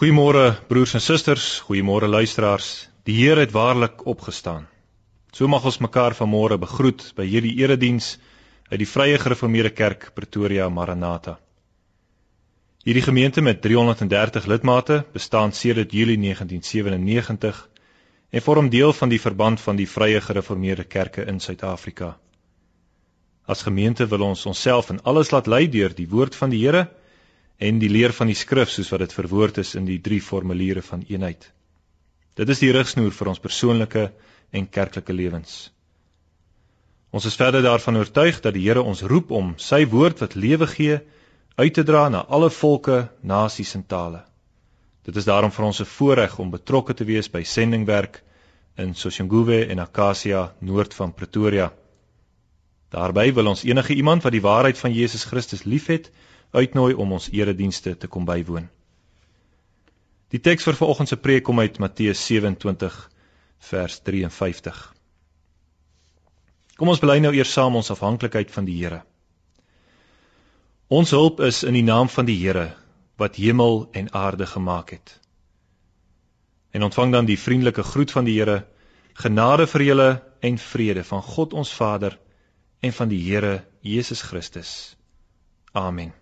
Goeiemôre broers en susters, goeiemôre luisteraars. Die Here het waarlik opgestaan. So mag ons mekaar vanmôre begroet by hierdie erediens uit die Vrye Gereformeerde Kerk Pretoria Maranatha. Hierdie gemeente met 330 lidmate bestaan sedert Julie 1997 en vorm deel van die verband van die Vrye Gereformeerde Kerke in Suid-Afrika. As gemeente wil ons onsself in alles laat lei deur die woord van die Here en die leer van die skrif soos wat dit verwoord is in die drie formuliere van eenheid. Dit is die rigsnoer vir ons persoonlike en kerklike lewens. Ons is verder daarvan oortuig dat die Here ons roep om sy woord wat lewe gee uit te dra na alle volke, nasies en tale. Dit is daarom vir ons 'n voorreg om betrokke te wees by sendingwerk in Soshanguve en Acacia noord van Pretoria. Daarbey wil ons enige iemand wat die waarheid van Jesus Christus liefhet, uitnooi om ons eredienste te kom bywoon. Die teks vir vanoggend se preek kom uit Matteus 27 vers 53. Kom ons bely nou eers saam ons afhanklikheid van die Here. Ons hulp is in die naam van die Here wat hemel en aarde gemaak het. En ontvang dan die vriendelike groet van die Here, genade vir julle en vrede van God ons Vader en van die Here Jesus Christus. Amen.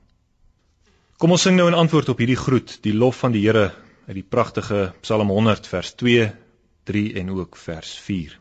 Kom ons sing nou in antwoord op hierdie groet, die lof van die Here uit die pragtige Psalm 100 vers 2, 3 en ook vers 4.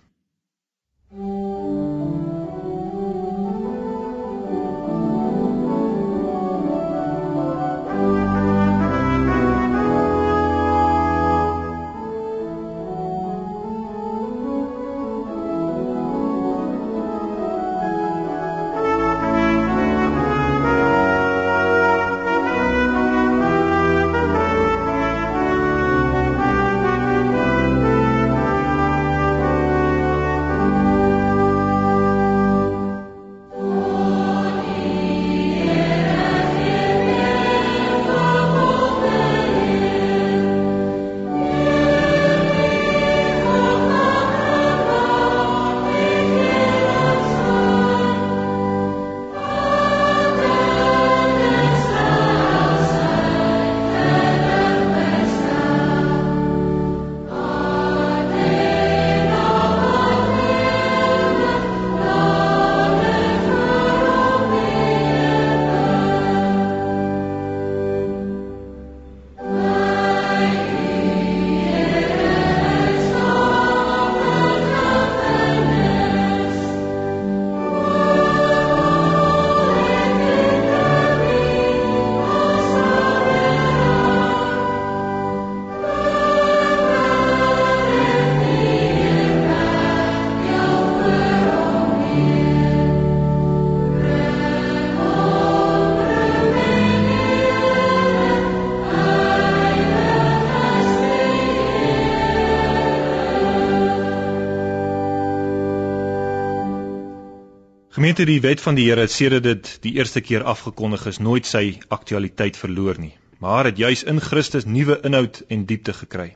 Gemeente die wet van die Here het sedert dit die eerste keer afgekondig is nooit sy aktualiteit verloor nie, maar het juis in Christus nuwe inhoud en diepte gekry.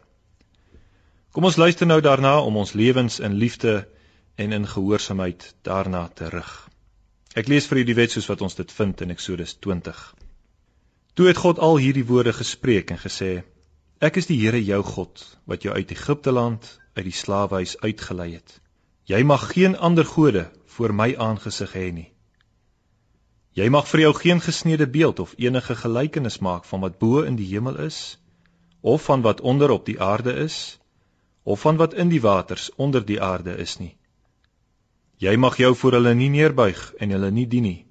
Kom ons luister nou daarna om ons lewens in liefde en in gehoorsaamheid daarna te rig. Ek lees vir u die wet soos wat ons dit vind in Eksodus 20. Toe het God al hierdie woorde gespreek en gesê: Ek is die Here jou God wat jou uit Egipte land uit die slawehuis uitgelei het. Jy mag geen ander gode voor my aangesig hê nie. Jy mag vir jou geen gesneede beeld of enige gelykenis maak van wat bo in die hemel is of van wat onder op die aarde is of van wat in die waters onder die aarde is nie. Jy mag jou voor hulle nie neerbuig en hulle nie dien nie.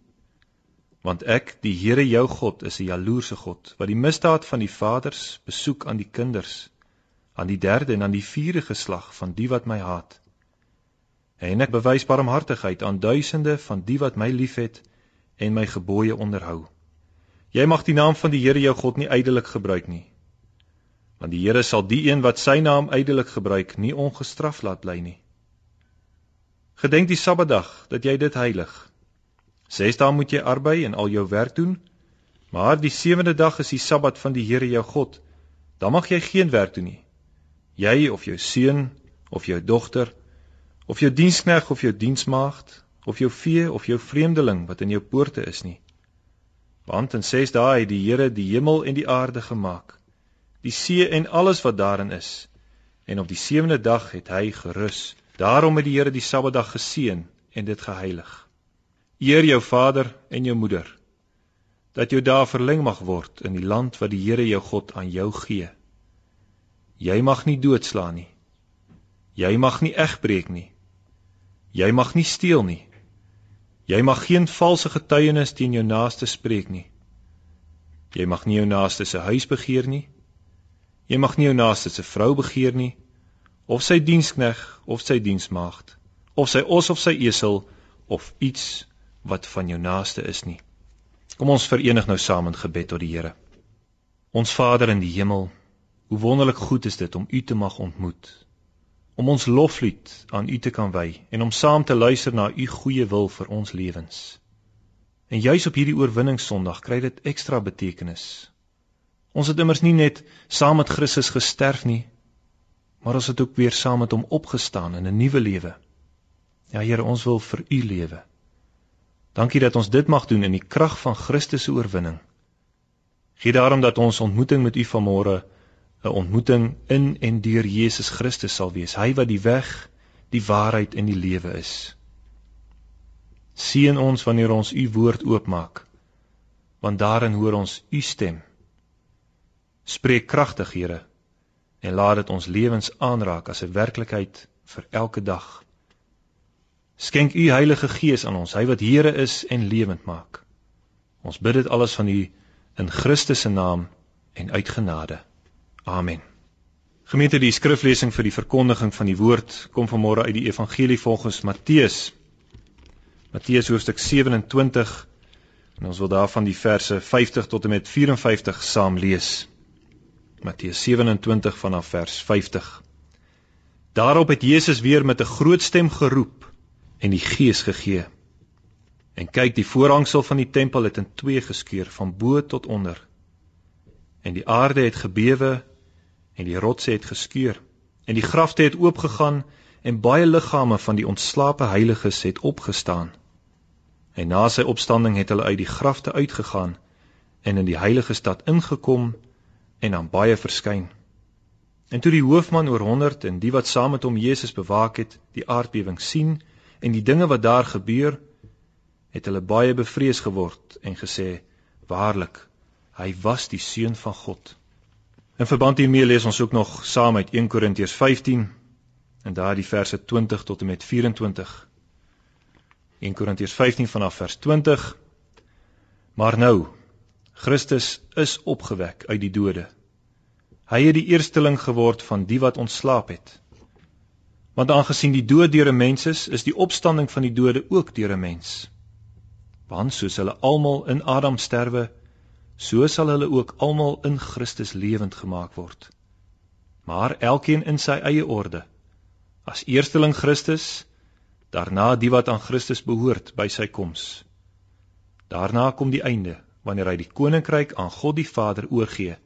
Want ek, die Here jou God, is 'n jaloerse God wat die misdaad van die vaders besoek aan die kinders, aan die derde en aan die vierde geslag van die wat my haat en ek bewys barmhartigheid aan duisende van die wat my liefhet en my gebooie onderhou. Jy mag die naam van die Here jou God nie ydelik gebruik nie. Want die Here sal die een wat sy naam ydelik gebruik nie ongestraf laat bly nie. Gedenk die Sabbatdag dat jy dit heilig. Ses dae moet jy arbei en al jou werk doen, maar die sewende dag is die Sabbat van die Here jou God. Dan mag jy geen werk doen nie. Jy of jou seun of jou dogter of jou dienskneg of jou diensmaagd of jou vee of jou vreemdeling wat in jou poorte is nie want in 6 dae het die Here die hemel en die aarde gemaak die see en alles wat daarin is. En op die sewende dag het hy gerus. Daarom het die Here die Sabbatdag geseën en dit geheilig. Eer jou vader en jou moeder dat jou dae verleng mag word in die land wat die Here jou God aan jou gee. Jy mag nie doodslaan nie. Jy mag nie egbreek nie. Jy mag nie steel nie. Jy mag geen valse getuienis teen jou naaste spreek nie. Jy mag nie jou naaste se huis begeer nie. Jy mag nie jou naaste se vrou begeer nie of sy dienskneg of sy diensmaagd of sy os of sy esel of iets wat van jou naaste is nie. Kom ons verenig nou saam in gebed tot die Here. Ons Vader in die hemel, hoe wonderlik goed is dit om U te mag ontmoet. Om ons loflied aan U te kan wy en om saam te luister na U goeie wil vir ons lewens. En juis op hierdie oorwinningssondag kry dit ekstra betekenis. Ons het immers nie net saam met Christus gesterf nie, maar ons het ook weer saam met hom opgestaan in 'n nuwe lewe. Ja Here, ons wil vir U lewe. Dankie dat ons dit mag doen in die krag van Christus se oorwinning. Gee daarom dat ons ontmoeting met U vanmôre 'n ontmoeting in en deur Jesus Christus sal wees. Hy wat die weg, die waarheid en die lewe is. Seën ons wanneer ons u woord oopmaak, want daarin hoor ons u stem. Spreek kragtig, Here, en laat dit ons lewens aanraak as 'n werklikheid vir elke dag. Skenk u Heilige Gees aan ons, hy wat Here is en lewend maak. Ons bid dit alles van u in Christus se naam en uit genade. Amen. Gemeente, die skriflesing vir die verkondiging van die woord kom vanmôre uit die Evangelie volgens Matteus Matteus hoofstuk 27 en ons wil daarvan die verse 50 tot en met 54 saam lees. Matteus 27 vanaf vers 50. Daarop het Jesus weer met 'n groot stem geroep en die Gees gegee. En kyk, die voorhangsel van die tempel het in twee geskeur van bo tot onder. En die aarde het gebewe en die rotse het geskeur en die grafte het oopgegaan en baie liggame van die ontslape heiliges het opgestaan. En na sy opstanding het hulle uit die grafte uitgegaan en in die heilige stad ingekom en aan baie verskyn. En toe die hoofman oor 100 en die wat saam met hom Jesus bewaak het, die aardbewing sien en die dinge wat daar gebeur, het hulle baie bevrees geword en gesê: "Waarlik, hy was die seun van God." In verband hiermee lees ons ook nog saam uit 1 Korintiërs 15 en daar die verse 20 tot en met 24. 1 Korintiërs 15 vanaf vers 20. Maar nou, Christus is opgewek uit die dode. Hy het die eersteling geword van die wat ontslaap het. Want aangesien die dood deur 'n mens is, is die opstanding van die dode ook deur 'n mens. Want soos hulle almal in Adam sterwe, so sal hulle ook almal in Christus lewend gemaak word. Maar elkeen in sy eie orde. As eersteling Christus, daarna die wat aan Christus behoort by sy koms. Daarna kom die einde wanneer hy die koninkryk aan God die Vader oorgee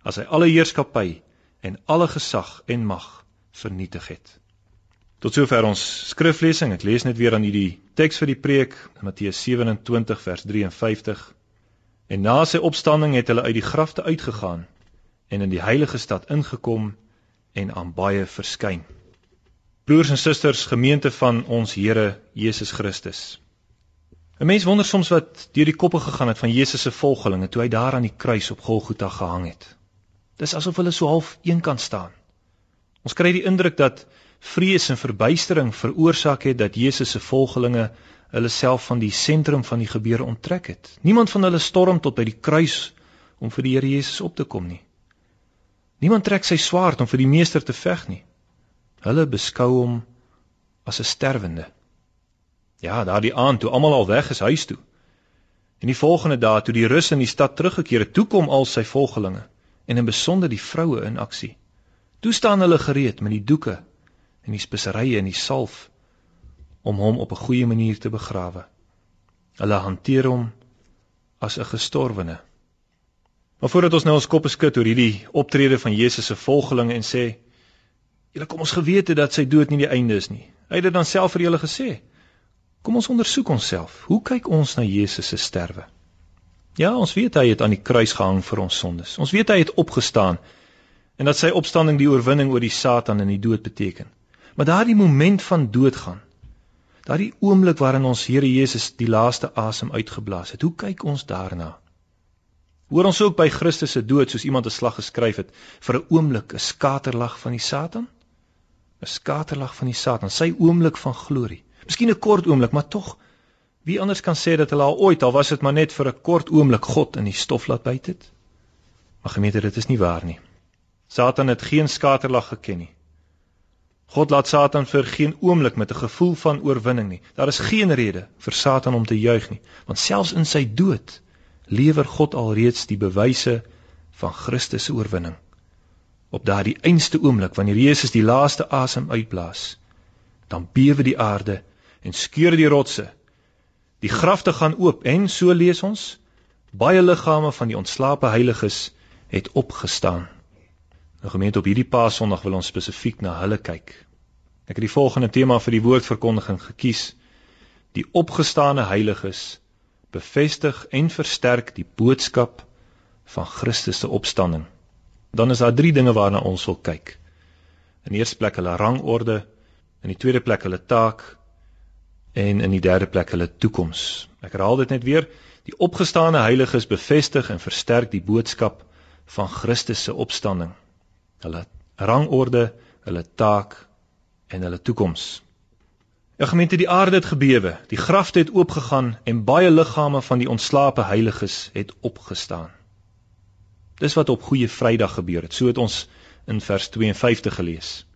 as hy alle heerskappy en alle gesag en mag vernietig het. Tot sover ons skriflesing. Ek lees net weer aan u die teks vir die preek, Matteus 27 vers 53. En na sy opstanding het hulle uit die grafte uitgegaan en in die heilige stad ingekom en aan baie verskyn. Broers en susters, gemeente van ons Here Jesus Christus. 'n Mens wonder soms wat deur die koppe gegaan het van Jesus se volgelinge toe hy daar aan die kruis op Golgotha gehang het. Dis asof hulle so half eenkant staan. Ons kry die indruk dat vrees en verbuistering veroorsaak het dat Jesus se volgelinge hulle self van die sentrum van die gebeure onttrek het. Niemand van hulle storm tot by die kruis om vir die Here Jesus op te kom nie. Niemand trek sy swaard om vir die meester te veg nie. Hulle beskou hom as 'n sterwende. Ja, daardie aand toe almal al weg is huis toe. En die volgende dag toe die rus in die stad teruggekeer het, toe kom al sy volgelinge en in besonder die vroue in aksie. Toe staan hulle gereed met die doeke en die speserye en die salf om hom op 'n goeie manier te begrawe. Hulle hanteer hom as 'n gestorwene. Maar voordat ons nou ons koppe skud oor hierdie optrede van Jesus se volgelinge en sê Julle kom ons geweet het dat sy dood nie die einde is nie. Hy het dit dan self vir julle gesê. Kom ons ondersoek onsself. Hoe kyk ons na Jesus se sterwe? Ja, ons weet hy het aan die kruis gehang vir ons sondes. Ons weet hy het opgestaan en dat sy opstanding die oorwinning oor die Satan en die dood beteken. Maar daardie moment van doodgaan, daardie oomblik waarin ons Here Jesus die laaste asem uitgeblaas het, hoe kyk ons daarna? Hoor ons ook by Christus se dood soos iemand 'n slag geskryf het vir 'n oomblik 'n skaterlag van die Satan? 'n Skaterlag van die Satan, sy oomblik van glorie. Miskien 'n kort oomblik, maar tog wie anders kan sê dat hulle al ooit al was dit maar net vir 'n kort oomblik God in die stof laat byt het? Maar gemeente, dit is nie waar nie. Satan het geen skaterlag geken nie. God laat Satan vir geen oomblik met 'n gevoel van oorwinning nie. Daar is geen rede vir Satan om te juig nie, want selfs in sy dood lewer God alreeds die bewyse van Christus se oorwinning. Op daardie einste oomblik wanneer Jesus die laaste asem uitblaas, dan bewe die aarde en skeur die rotse. Die grafte gaan oop en so lees ons, baie liggame van die ontslape heiliges het opgestaan. Nou gemeente op hierdie Paasondag wil ons spesifiek na hulle kyk. Ek het die volgende tema vir die woordverkondiging gekies: Die opgestane heiliges bevestig en versterk die boodskap van Christus se opstanding. Dan is daar drie dinge waarna ons wil kyk. In die eerste plek hulle rangorde, in die tweede plek hulle taak en in die derde plek hulle toekoms. Ek herhaal dit net weer, die opgestane heiliges bevestig en versterk die boodskap van Christus se opstanding. Hulle rangorde, hulle taak en hulle toekoms. Ja gemeente, die aarde het gebewe, die grafte het oopgegaan en baie liggame van die ontslape heiliges het opgestaan. Dis wat op Goeie Vrydag gebeur het. So het ons in vers 52 gelees.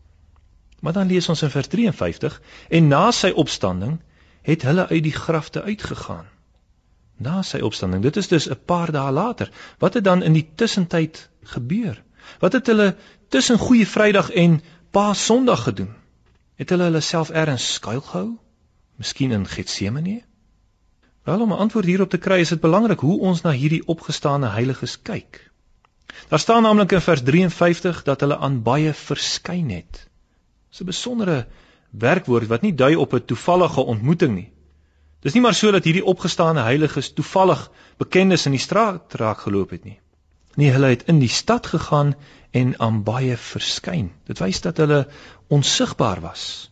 Maar dan lees ons in vers 53 en na sy opstanding het hulle uit die grafte uitgegaan. Na sy opstanding. Dit is dus 'n paar dae later. Wat het dan in die tussentyd gebeur? Wat het hulle tussen Goeie Vrydag en Paas Sondag gedoen? Het hulle hulle self ergens skuilgehou? Miskien in Getsemane? Wel om 'n antwoord hierop te kry, is dit belangrik hoe ons na hierdie opgestane heiliges kyk. Daar staan naamlik in vers 53 dat hulle aan baie verskyn het. Dis 'n besondere werkwoord wat nie dui op 'n toevallige ontmoeting nie. Dis nie maar so dat hierdie opgestane heiliges toevallig bekendes in die straat raak geloop het nie. Nee, hulle het in die stad gegaan en aan baie verskyn. Dit wys dat hulle onsigbaar was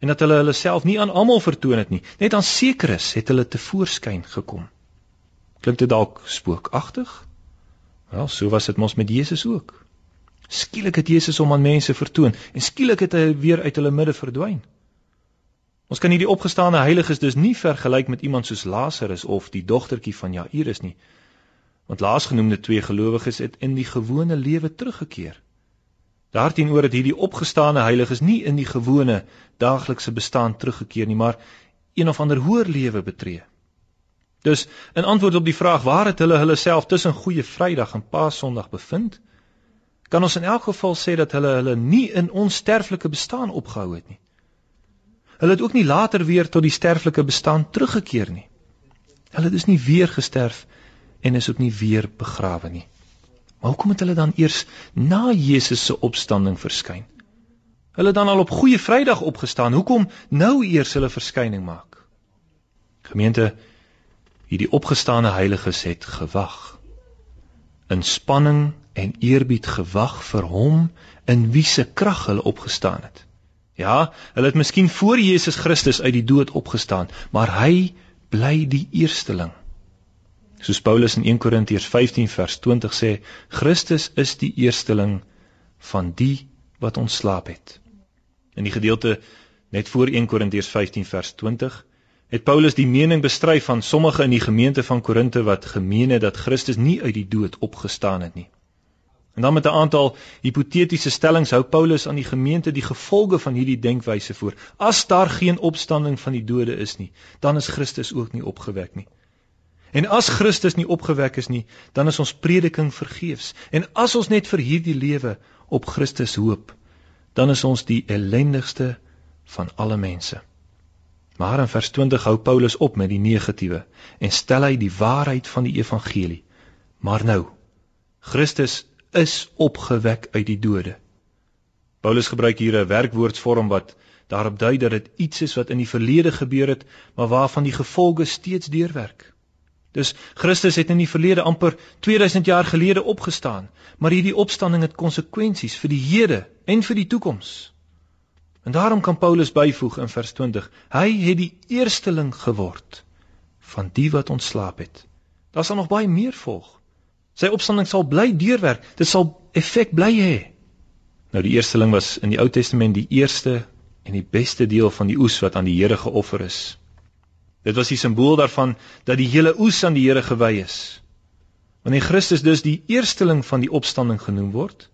en dat hulle hulle self nie aan almal vertoon het nie. Net aan sekeres het hulle te voorskyn gekom. Klink dit dalk spookagtig? Wel, so was dit mos met Jesus ook. Skielik het Jesus hom aan mense vertoon en skielik het hy weer uit hulle midde verdwyn. Ons kan hierdie opgestane heiliges dus nie vergelyk met iemand soos Lazarus of die dogtertjie van Jairus nie. Want laasgenoemde twee gelowiges het in die gewone lewe teruggekeer. Daarteenoor het hierdie opgestane heiliges nie in die gewone daaglikse bestaan teruggekeer nie, maar een of ander hoër lewe betree. Dus in antwoord op die vraag waar het hulle hulle self tussen Goeie Vrydag en Paasondag bevind, kan ons in elk geval sê dat hulle hulle nie in onsterflike bestaan opgehou het nie. Hulle het ook nie later weer tot die sterflike bestaan teruggekeer nie. Hulle het dus nie weer gesterf nie en is ook nie weer begrawe nie. Maar hoekom het hulle dan eers na Jesus se opstanding verskyn? Hulle dan al op Goeie Vrydag opgestaan. Hoekom nou eers hulle verskyning maak? Gemeente, hierdie opgestane heiliges het gewag. In spanning en eerbied gewag vir hom in wie se krag hulle opgestaan het. Ja, hulle het miskien voor Jesus Christus uit die dood opgestaan, maar hy bly die eersteling. Soos Paulus in 1 Korintiërs 15 vers 20 sê, Christus is die eersteling van die wat ontslaap het. In die gedeelte net voor 1 Korintiërs 15 vers 20 het Paulus die mening bestry van sommige in die gemeente van Korinte wat gemeen het dat Christus nie uit die dood opgestaan het nie. En dan met 'n aantal hipotetiese stellings hou Paulus aan die gemeente die gevolge van hierdie denkwyse voor. As daar geen opstanding van die dode is nie, dan is Christus ook nie opgewek nie. En as Christus nie opgewek is nie, dan is ons prediking vergeefs. En as ons net vir hierdie lewe op Christus hoop, dan is ons die ellendigste van alle mense. Maar in vers 20 hou Paulus op met die negatiewe en stel hy die waarheid van die evangelie. Maar nou, Christus is opgewek uit die dode. Paulus gebruik hier 'n werkwoordsvorm wat daarop dui dat dit iets is wat in die verlede gebeur het, maar waarvan die gevolge steeds deurwerk. Dus Christus het in die verlede amper 2000 jaar gelede opgestaan, maar hierdie opstanding het konsekwensies vir die hede en vir die toekoms. En daarom kan Paulus byvoeg in vers 20: Hy het die eersteling geword van die wat ontslaap het. Daar sal nog baie meer volg. Sy opstanding sal bly deurwerk. Dit sal effek bly hê. Nou die eersteling was in die Ou Testament die eerste en die beste deel van die oes wat aan die Here geoffer is. Dit was die simbool daarvan dat die hele oes aan die Here gewy is. Wanneer Christus dus die eersteling van die opstanding genoem word,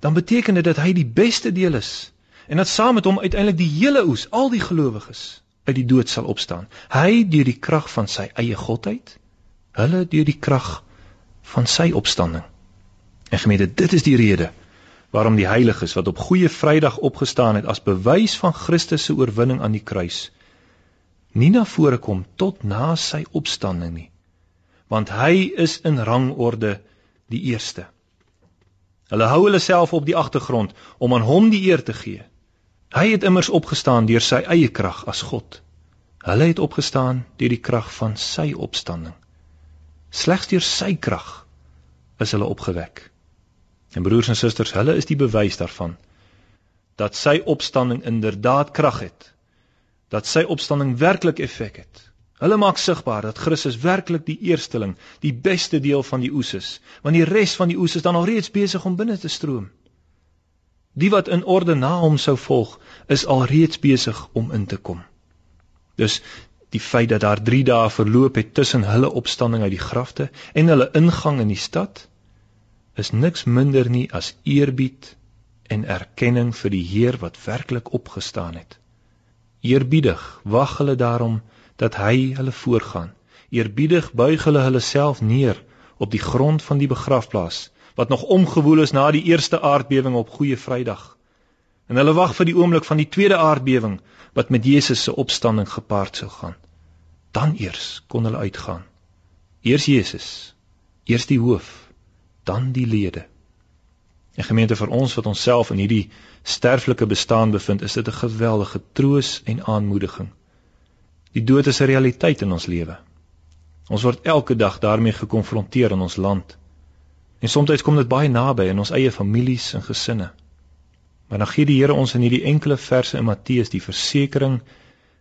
dan beteken dit dat hy die beste deel is en dat saam met hom uiteindelik die hele oes, al die gelowiges, uit die dood sal opstaan. Hy deur die krag van sy eie godheid, hulle deur die krag van sy opstanding. En gemeente, dit is die rede waarom die heiliges wat op Goeie Vrydag opgestaan het as bewys van Christus se oorwinning aan die kruis nie na vore kom tot na sy opstanding nie. Want hy is in rangorde die eerste. Hulle hou hulle self op die agtergrond om aan hom die eer te gee. Hy het immers opgestaan deur sy eie krag as God. Hulle het opgestaan deur die krag van sy opstanding. Slegs deur sy krag is hulle opgewek. En broers en susters, hulle is die bewys daarvan dat sy opstanding inderdaad krag het. Dat sy opstanding werklik effek het. Hulle maak sigbaar dat Christus werklik die eersteling, die beste deel van die oes is, want die res van die oes is dan al reeds besig om binne te stroom. Die wat in orde na hom sou volg, is al reeds besig om in te kom. Dus die feit dat daar 3 dae verloop het tussen hulle opstanding uit die grafte en hulle ingang in die stad is niks minder nie as eerbied en erkenning vir die Heer wat werklik opgestaan het. Eerbiedig wag hulle daarom dat hy hulle voorgaan. Eerbiedig buig hulle hulle self neer op die grond van die begrafplaas wat nog omgewoel is na die eerste aardbewing op Goeie Vrydag. En hulle wag vir die oomblik van die tweede aardbewing wat met Jesus se opstanding gepaard sou gaan. Dan eers kon hulle uitgaan. Eers Jesus, eers die hoof, dan die lede. En gemeente vir ons wat onsself in hierdie sterflike bestaan bevind, is dit 'n geweldige troos en aanmoediging. Die dood is 'n realiteit in ons lewe. Ons word elke dag daarmee gekonfronteer in ons land. En soms kom dit baie naby in ons eie families en gesinne. Maar dan gee die Here ons in hierdie enkele verse in Matteus die versekering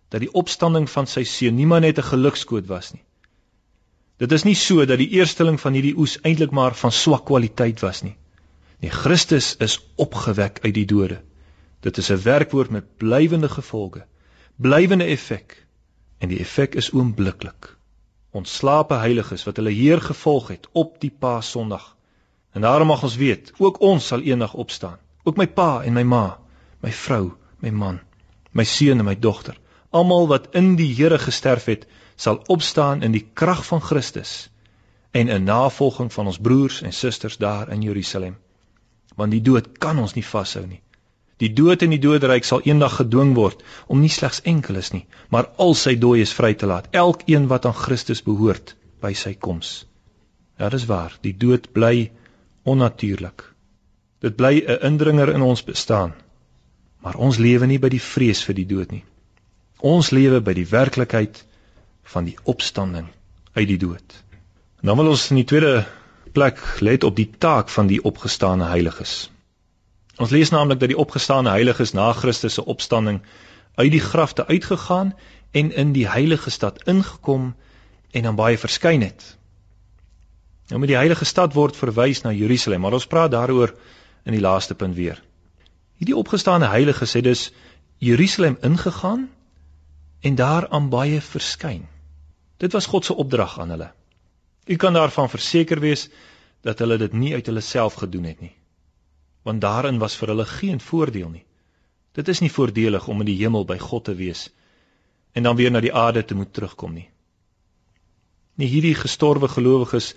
dat die opstanding van sy seun nie maar net 'n gelukskoot was nie. Dit is nie so dat die eersteling van hierdie oes eintlik maar van swak kwaliteit was nie. Nee, Christus is opgewek uit die dode. Dit is 'n werkwoord met blywende gevolge, blywende effek en die effek is oombliklik. Ontslape heiliges wat hulle Heer gevolg het op die Paasondag. En daarom mag ons weet, ook ons sal eendag opstaan. Ook my pa en my ma, my vrou, my man, my seun en my dogter, almal wat in die Here gesterf het, sal opstaan in die krag van Christus en in navolging van ons broers en susters daar in Jerusalem. Want die dood kan ons nie vashou nie. Die dood en die doodryk sal eendag gedwing word om nie slegs enkeles nie, maar al sy dooies vry te laat, elkeen wat aan Christus behoort by sy koms. Ja, dis waar, die dood bly onnatuurlik. Dit bly 'n indringer in ons bestaan. Maar ons lewe nie by die vrees vir die dood nie. Ons lewe by die werklikheid van die opstanding uit die dood. En dan wil ons in die tweede plek let op die taak van die opgestane heiliges. Ons lees naamlik dat die opgestane heiliges na Christus se opstanding uit die grafte uitgegaan en in die heilige stad ingekom en dan baie verskyn het. Nou met die heilige stad word verwys na Jerusalem, maar ons praat daaroor in die laaste punt weer. Hierdie opgestane heiliges het dus Jerusalem ingegaan en daar aan baie verskyn. Dit was God se opdrag aan hulle. U kan daarvan verseker wees dat hulle dit nie uit hulle self gedoen het nie. Want daarin was vir hulle geen voordeel nie. Dit is nie voordelig om in die hemel by God te wees en dan weer na die aarde te moet terugkom nie. Nie hierdie gestorwe gelowiges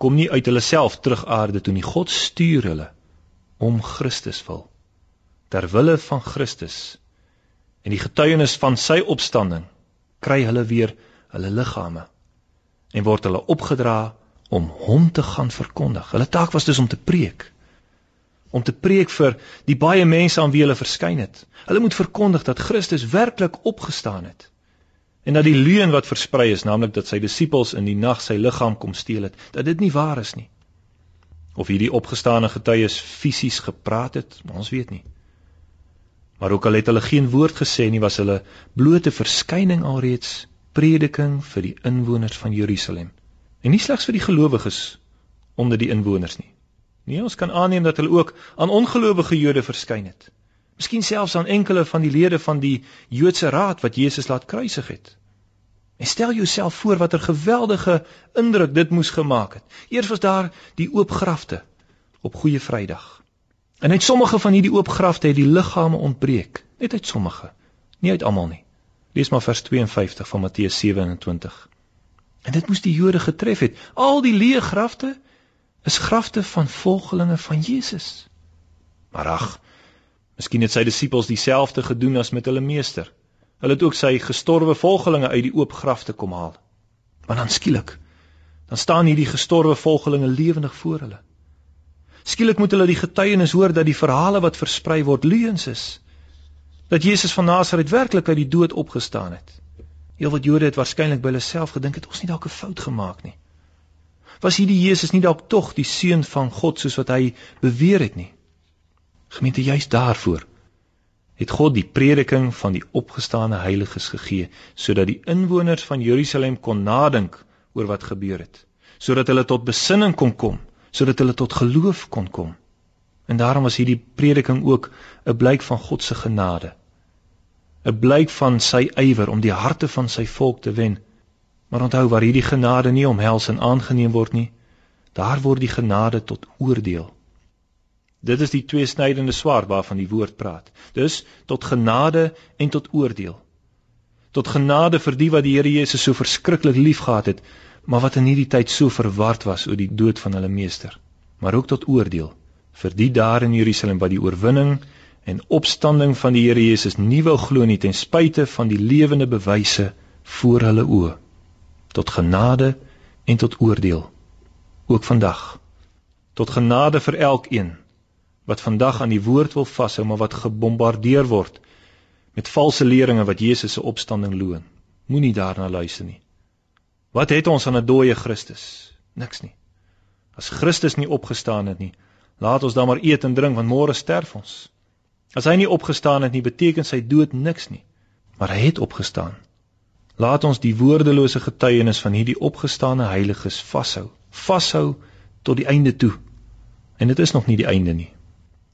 kom nie uit hulle self terug aarde toe nie. God stuur hulle om Christus wil. Ter wille van Christus en die getuienis van sy opstanding kry hulle weer hulle liggame en word hulle opgedra om hom te gaan verkondig. Hulle taak was dus om te preek. Om te preek vir die baie mense aan wie hulle verskyn het. Hulle moet verkondig dat Christus werklik opgestaan het. En dat die leuen wat versprei is, naamlik dat sy disippels in die nag sy liggaam kom steel het, dat dit nie waar is nie. Of hierdie opgestane getuies fisies gepraat het, ons weet nie. Maar ook al het hulle geen woord gesê nie, was hulle blote verskyning alreeds prediking vir die inwoners van Jerusalem. En nie slegs vir die gelowiges onder die inwoners nie. Nee, ons kan aanneem dat hulle ook aan ongelowige Jode verskyn het. Miskien selfs aan enkele van die lede van die Joodse raad wat Jesus laat kruisig het. En stel jouself voor watter geweldige indruk dit moes gemaak het. Eers was daar die oop grafte op Goeie Vrydag. En uit sommige van hierdie oop grafte het die liggame ontbreek, net uit sommige, nie uit almal nie. Lees maar vers 52 van Matteus 27. En dit moes die Jode getref het. Al die leë grafte is grafte van volgelinge van Jesus. Maar ag, Miskien het sy disippels dieselfde gedoen as met hulle meester. Hulle het ook sy gestorwe volgelinge uit die oop graf te kom haal. Maar dan skielik, dan staan hierdie gestorwe volgelinge lewendig voor hulle. Skielik moet hulle die getuienis hoor dat die verhale wat versprei word leuns is. Dat Jesus van Nasaret werklik uit die dood opgestaan het. Heelwat Jode het waarskynlik by hulle self gedink het ons nie dalk 'n fout gemaak nie. Was hierdie Jesus nie dalk tog die seun van God soos wat hy beweer het nie? Gemeente juist daarvoor het God die prediking van die opgestane heiliges gegee sodat die inwoners van Jerusalem kon nadink oor wat gebeur het sodat hulle tot besinning kon kom sodat hulle tot geloof kon kom en daarom was hierdie prediking ook 'n blyk van God se genade 'n blyk van sy ywer om die harte van sy volk te wen maar onthou waar hierdie genade nie omhels en aangeneem word nie daar word die genade tot oordeel Dit is die tweesnydende swaard waarvan die woord praat. Dus tot genade en tot oordeel. Tot genade vir die wat die Here Jesus so verskriklik liefgehad het, maar wat in hierdie tyd so verward was oor die dood van hulle meester. Maar ook tot oordeel vir die daar in Jerusalem wat die oorwinning en opstanding van die Here Jesus nie wou glo nie ten spyte van die lewende bewyse voor hulle oë. Tot genade en tot oordeel. Ook vandag. Tot genade vir elkeen wat vandag aan die woord wil vashou maar wat gebombardeer word met valse leringe wat Jesus se opstanding loon. Moenie daarna luister nie. Wat het ons aan 'n dooie Christus? Niks nie. As Christus nie opgestaan het nie, laat ons dan maar eet en drink want môre sterf ons. As hy nie opgestaan het nie, beteken sy dood niks nie. Maar hy het opgestaan. Laat ons die woordelose getuienis van hierdie opgestane heiliges vashou. Vashou tot die einde toe. En dit is nog nie die einde nie.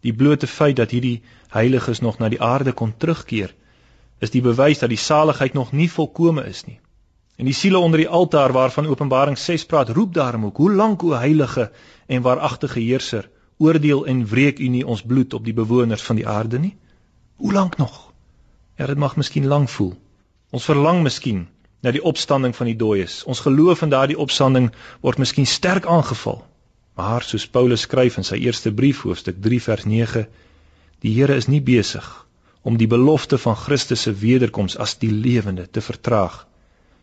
Die blote feit dat hierdie heiliges nog na die aarde kon terugkeer, is die bewys dat die saligheid nog nie volkome is nie. En die siele onder die altaar waarvan Openbaring 6 praat, roep daarom ook: "Hoe lank o heilige en waaragtige heerser, oordeel en wreek u nie ons bloed op die bewoners van die aarde nie? Hoe lank nog?" Ja, dit mag miskien lank voel. Ons verlang miskien na die opstanding van die dooies. Ons geloof in daardie opstanding word miskien sterk aangeval. Maar soos Paulus skryf in sy eerste brief hoofstuk 3 vers 9, die Here is nie besig om die belofte van Christus se wederkoms as die lewende te vertraag,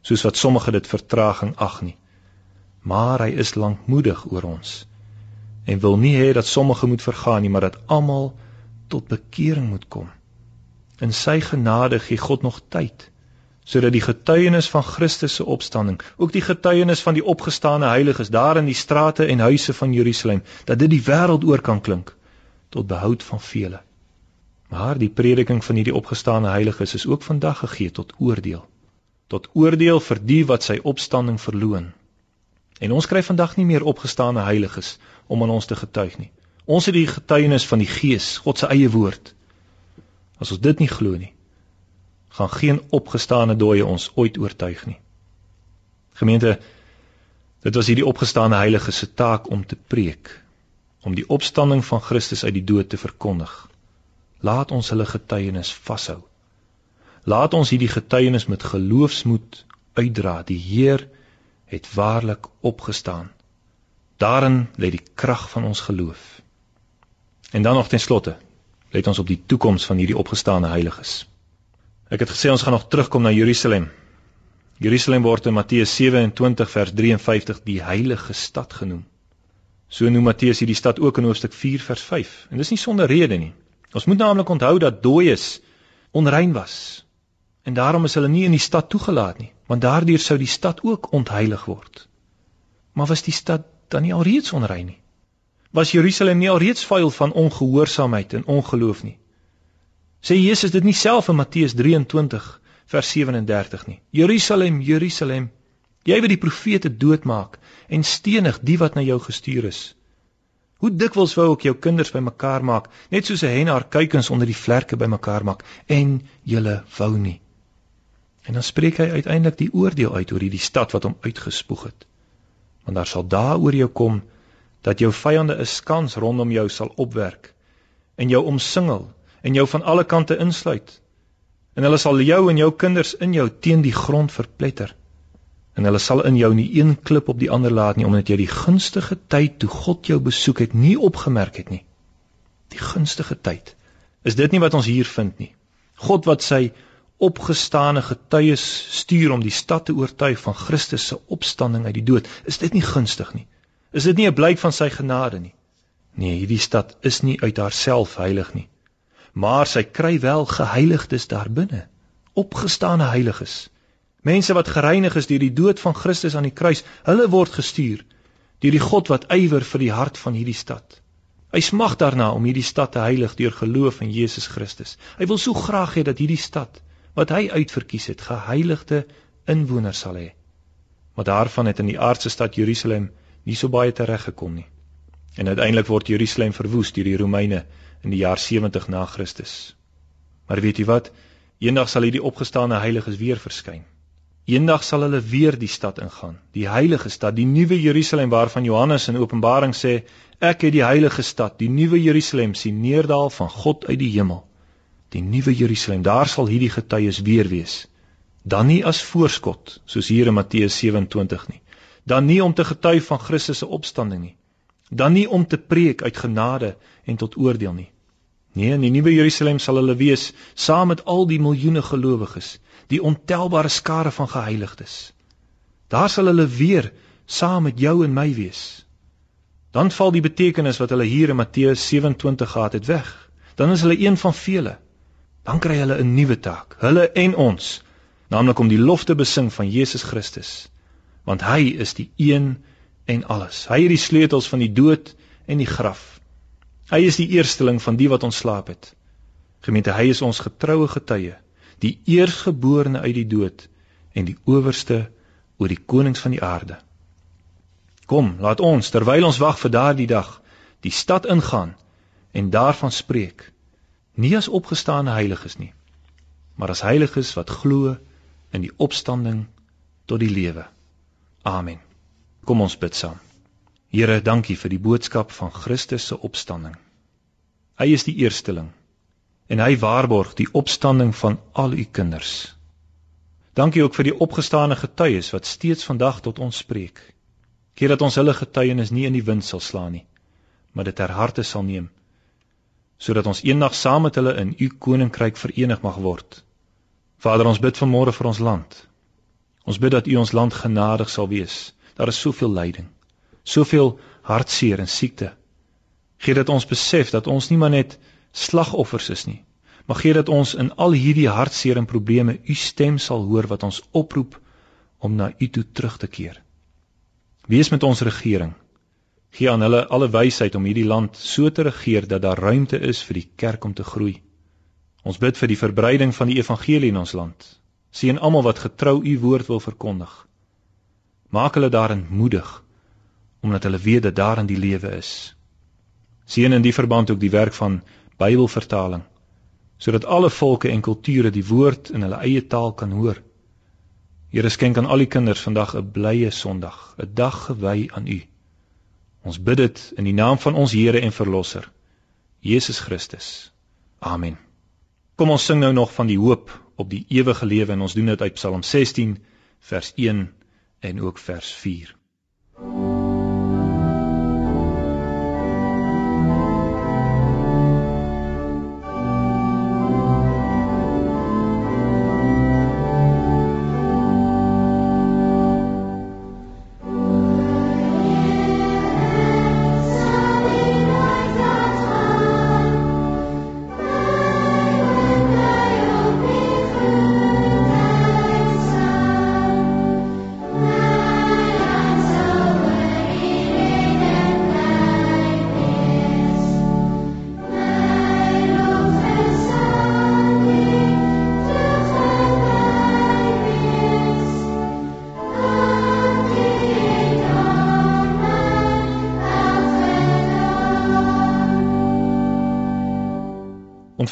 soos wat sommige dit vertraging ag nie. Maar hy is lankmoedig oor ons en wil nie hê dat sommige moet vergaan nie, maar dat almal tot bekering moet kom. In sy genade gee God nog tyd sodat die getuienis van Christus se opstanding, ook die getuienis van die opgestane heiliges daar in die strate en huise van Jerusalem, dat dit die wêreld oor kan klink tot behoud van vele. Maar die prediking van hierdie opgestane heiliges is ook vandag gegee tot oordeel. Tot oordeel vir die wat sy opstanding verloon. En ons kry vandag nie meer opgestane heiliges om aan ons te getuig nie. Ons het die getuienis van die Gees, God se eie woord. As ons dit nie glo nie, gaan geen opgestane dooie ons ooit oortuig nie. Gemeente, dit was hierdie opgestane heilige se taak om te preek, om die opstanding van Christus uit die dood te verkondig. Laat ons hulle getuienis vashou. Laat ons hierdie getuienis met geloofsmoed uitdra. Die Heer het waarlik opgestaan. Daarin lê die krag van ons geloof. En dan nog ten slotte, let ons op die toekoms van hierdie opgestane heiliges. Ek het gesê ons gaan nog terugkom na Jerusalem. Jerusalem word in Matteus 27 vers 53 die heilige stad genoem. So noem Matteus hierdie stad ook in hoofstuk 4 vers 5. En dis nie sonder rede nie. Ons moet naamlik onthou dat dooies onrein was En daarom is hulle nie in die stad toegelaat nie, want daardeur sou die stad ook ontheilig word. Maar was die stad dan nie alreeds onrein nie? Was Jerusalem nie alreeds vuil van ongehoorsaamheid en ongeloof nie? Sê Jesus dit nie self in Matteus 23 vers 37 nie. Jerusalem, Jerusalem, jy wat die profete doodmaak en stenig die wat na jou gestuur is. Hoe dikwels wou ek jou kinders bymekaar maak, net soos 'n hen haar kuikens onder die vlerke bymekaar maak en julle wou nie. En dan spreek hy uiteindelik die oordeel uit oor hierdie stad wat hom uitgespoeg het. Want daar sal daaroor jou kom dat jou vyande 'n skans rondom jou sal opwerk en jou omsingel en jou van alle kante insluit. En hulle sal jou en jou kinders in jou teen die grond verpletter en hulle sal in jou nie een klip op die ander laat nie omdat jy die gunstige tyd toe God jou besoek het nie opgemerk het nie. Die gunstige tyd. Is dit nie wat ons hier vind nie? God wat sy opgestane getuies stuur om die stad te oortuig van Christus se opstanding uit die dood, is dit nie gunstig nie? Is dit nie 'n blyk van sy genade nie? Nee, hierdie stad is nie uit haarself heilig nie. Maar sy kry wel geheiligdes daar binne, opgestane heiliges. Mense wat gereinig is deur die dood van Christus aan die kruis, hulle word gestuur deur die God wat ywer vir die hart van hierdie stad. Hy smag daarna om hierdie stad te heilig deur geloof in Jesus Christus. Hy wil so graag hê dat hierdie stad wat hy uitverkies het, geheiligde inwoners sal hê. Maar daarvan het in die aardse stad Jerusalem nie so baie tereggekom nie. En uiteindelik word Jerusalem verwoes deur die Romeine in die jaar 70 na Christus. Maar weet jy wat? Eendag sal hierdie opgestane heiliges weer verskyn. Eendag sal hulle weer die stad ingaan, die heilige stad, die nuwe Jerusalem waarvan Johannes in Openbaring sê, ek het die heilige stad, die nuwe Jerusalem sien neerdal van God uit die hemel. Die nuwe Jerusalem, daar sal hierdie getuies weer wees. Dan nie as voorskot, soos hier in Matteus 27 nie. Dan nie om te getuig van Christus se opstanding nie. Dan nie om te preek uit genade en tot oordeel nie. Nee, in die nuwe Jerusalem sal hulle wees saam met al die miljoene gelowiges die ontelbare skare van geheiligdes. Daar sal hulle weer saam met jou en my wees. Dan val die betekenis wat hulle hier in Matteus 27 gehad het weg. Dan is hulle een van vele. Dan kry hulle 'n nuwe taak, hulle en ons, naamlik om die lof te besing van Jesus Christus, want hy is die een en alles. Hy het die sleutels van die dood en die graf. Hy is die eersteling van die wat ontslaap het. Gemeente, hy is ons getroue getuie die eersgeborene uit die dood en die owerste oor die konings van die aarde. Kom, laat ons terwyl ons wag vir daardie dag, die stad ingaan en daarvan spreek, nie as opgestane heiliges nie, maar as heiliges wat glo in die opstanding tot die lewe. Amen. Kom ons bid saam. Here, dankie vir die boodskap van Christus se opstanding. Hy is die eersteling en hy waarborg die opstanding van al u kinders. Dankie ook vir die opgestane getuies wat steeds vandag tot ons spreek. Keer dat ons hulle getuienis nie in die wind sal slaan nie, maar dit ter harte sal neem sodat ons eendag saam met hulle in u koninkryk verenig mag word. Vader, ons bid vanmôre vir ons land. Ons bid dat u ons land genadig sal wees. Daar is soveel lyding, soveel hartseer en siekte. Gee dat ons besef dat ons nie maar net slagoffers is nie. Mag gee dat ons in al hierdie hartseer en probleme u stem sal hoor wat ons oproep om na u toe terug te keer. Wees met ons regering. Gee aan hulle alle wysheid om hierdie land so te regeer dat daar ruimte is vir die kerk om te groei. Ons bid vir die verbreiding van die evangelie in ons land. Seën almal wat getrou u woord wil verkondig. Maak hulle daarin moedig omdat hulle weet dat daarin die lewe is. Seën in die verband ook die werk van Bybelvertaling sodat alle volke en kulture die woord in hulle eie taal kan hoor. Here skenk aan al die kinders vandag 'n blye Sondag, 'n dag gewy aan U. Ons bid dit in die naam van ons Here en Verlosser, Jesus Christus. Amen. Kom ons sing nou nog van die hoop op die ewige lewe en ons doen dit uit Psalm 16 vers 1 en ook vers 4.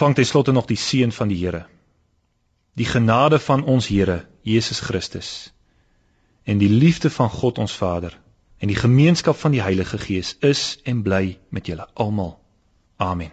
Ontvang ten slotte nog die seën van die Here. Die genade van ons Here Jesus Christus en die liefde van God ons Vader en die gemeenskap van die Heilige Gees is en bly met julle almal. Amen.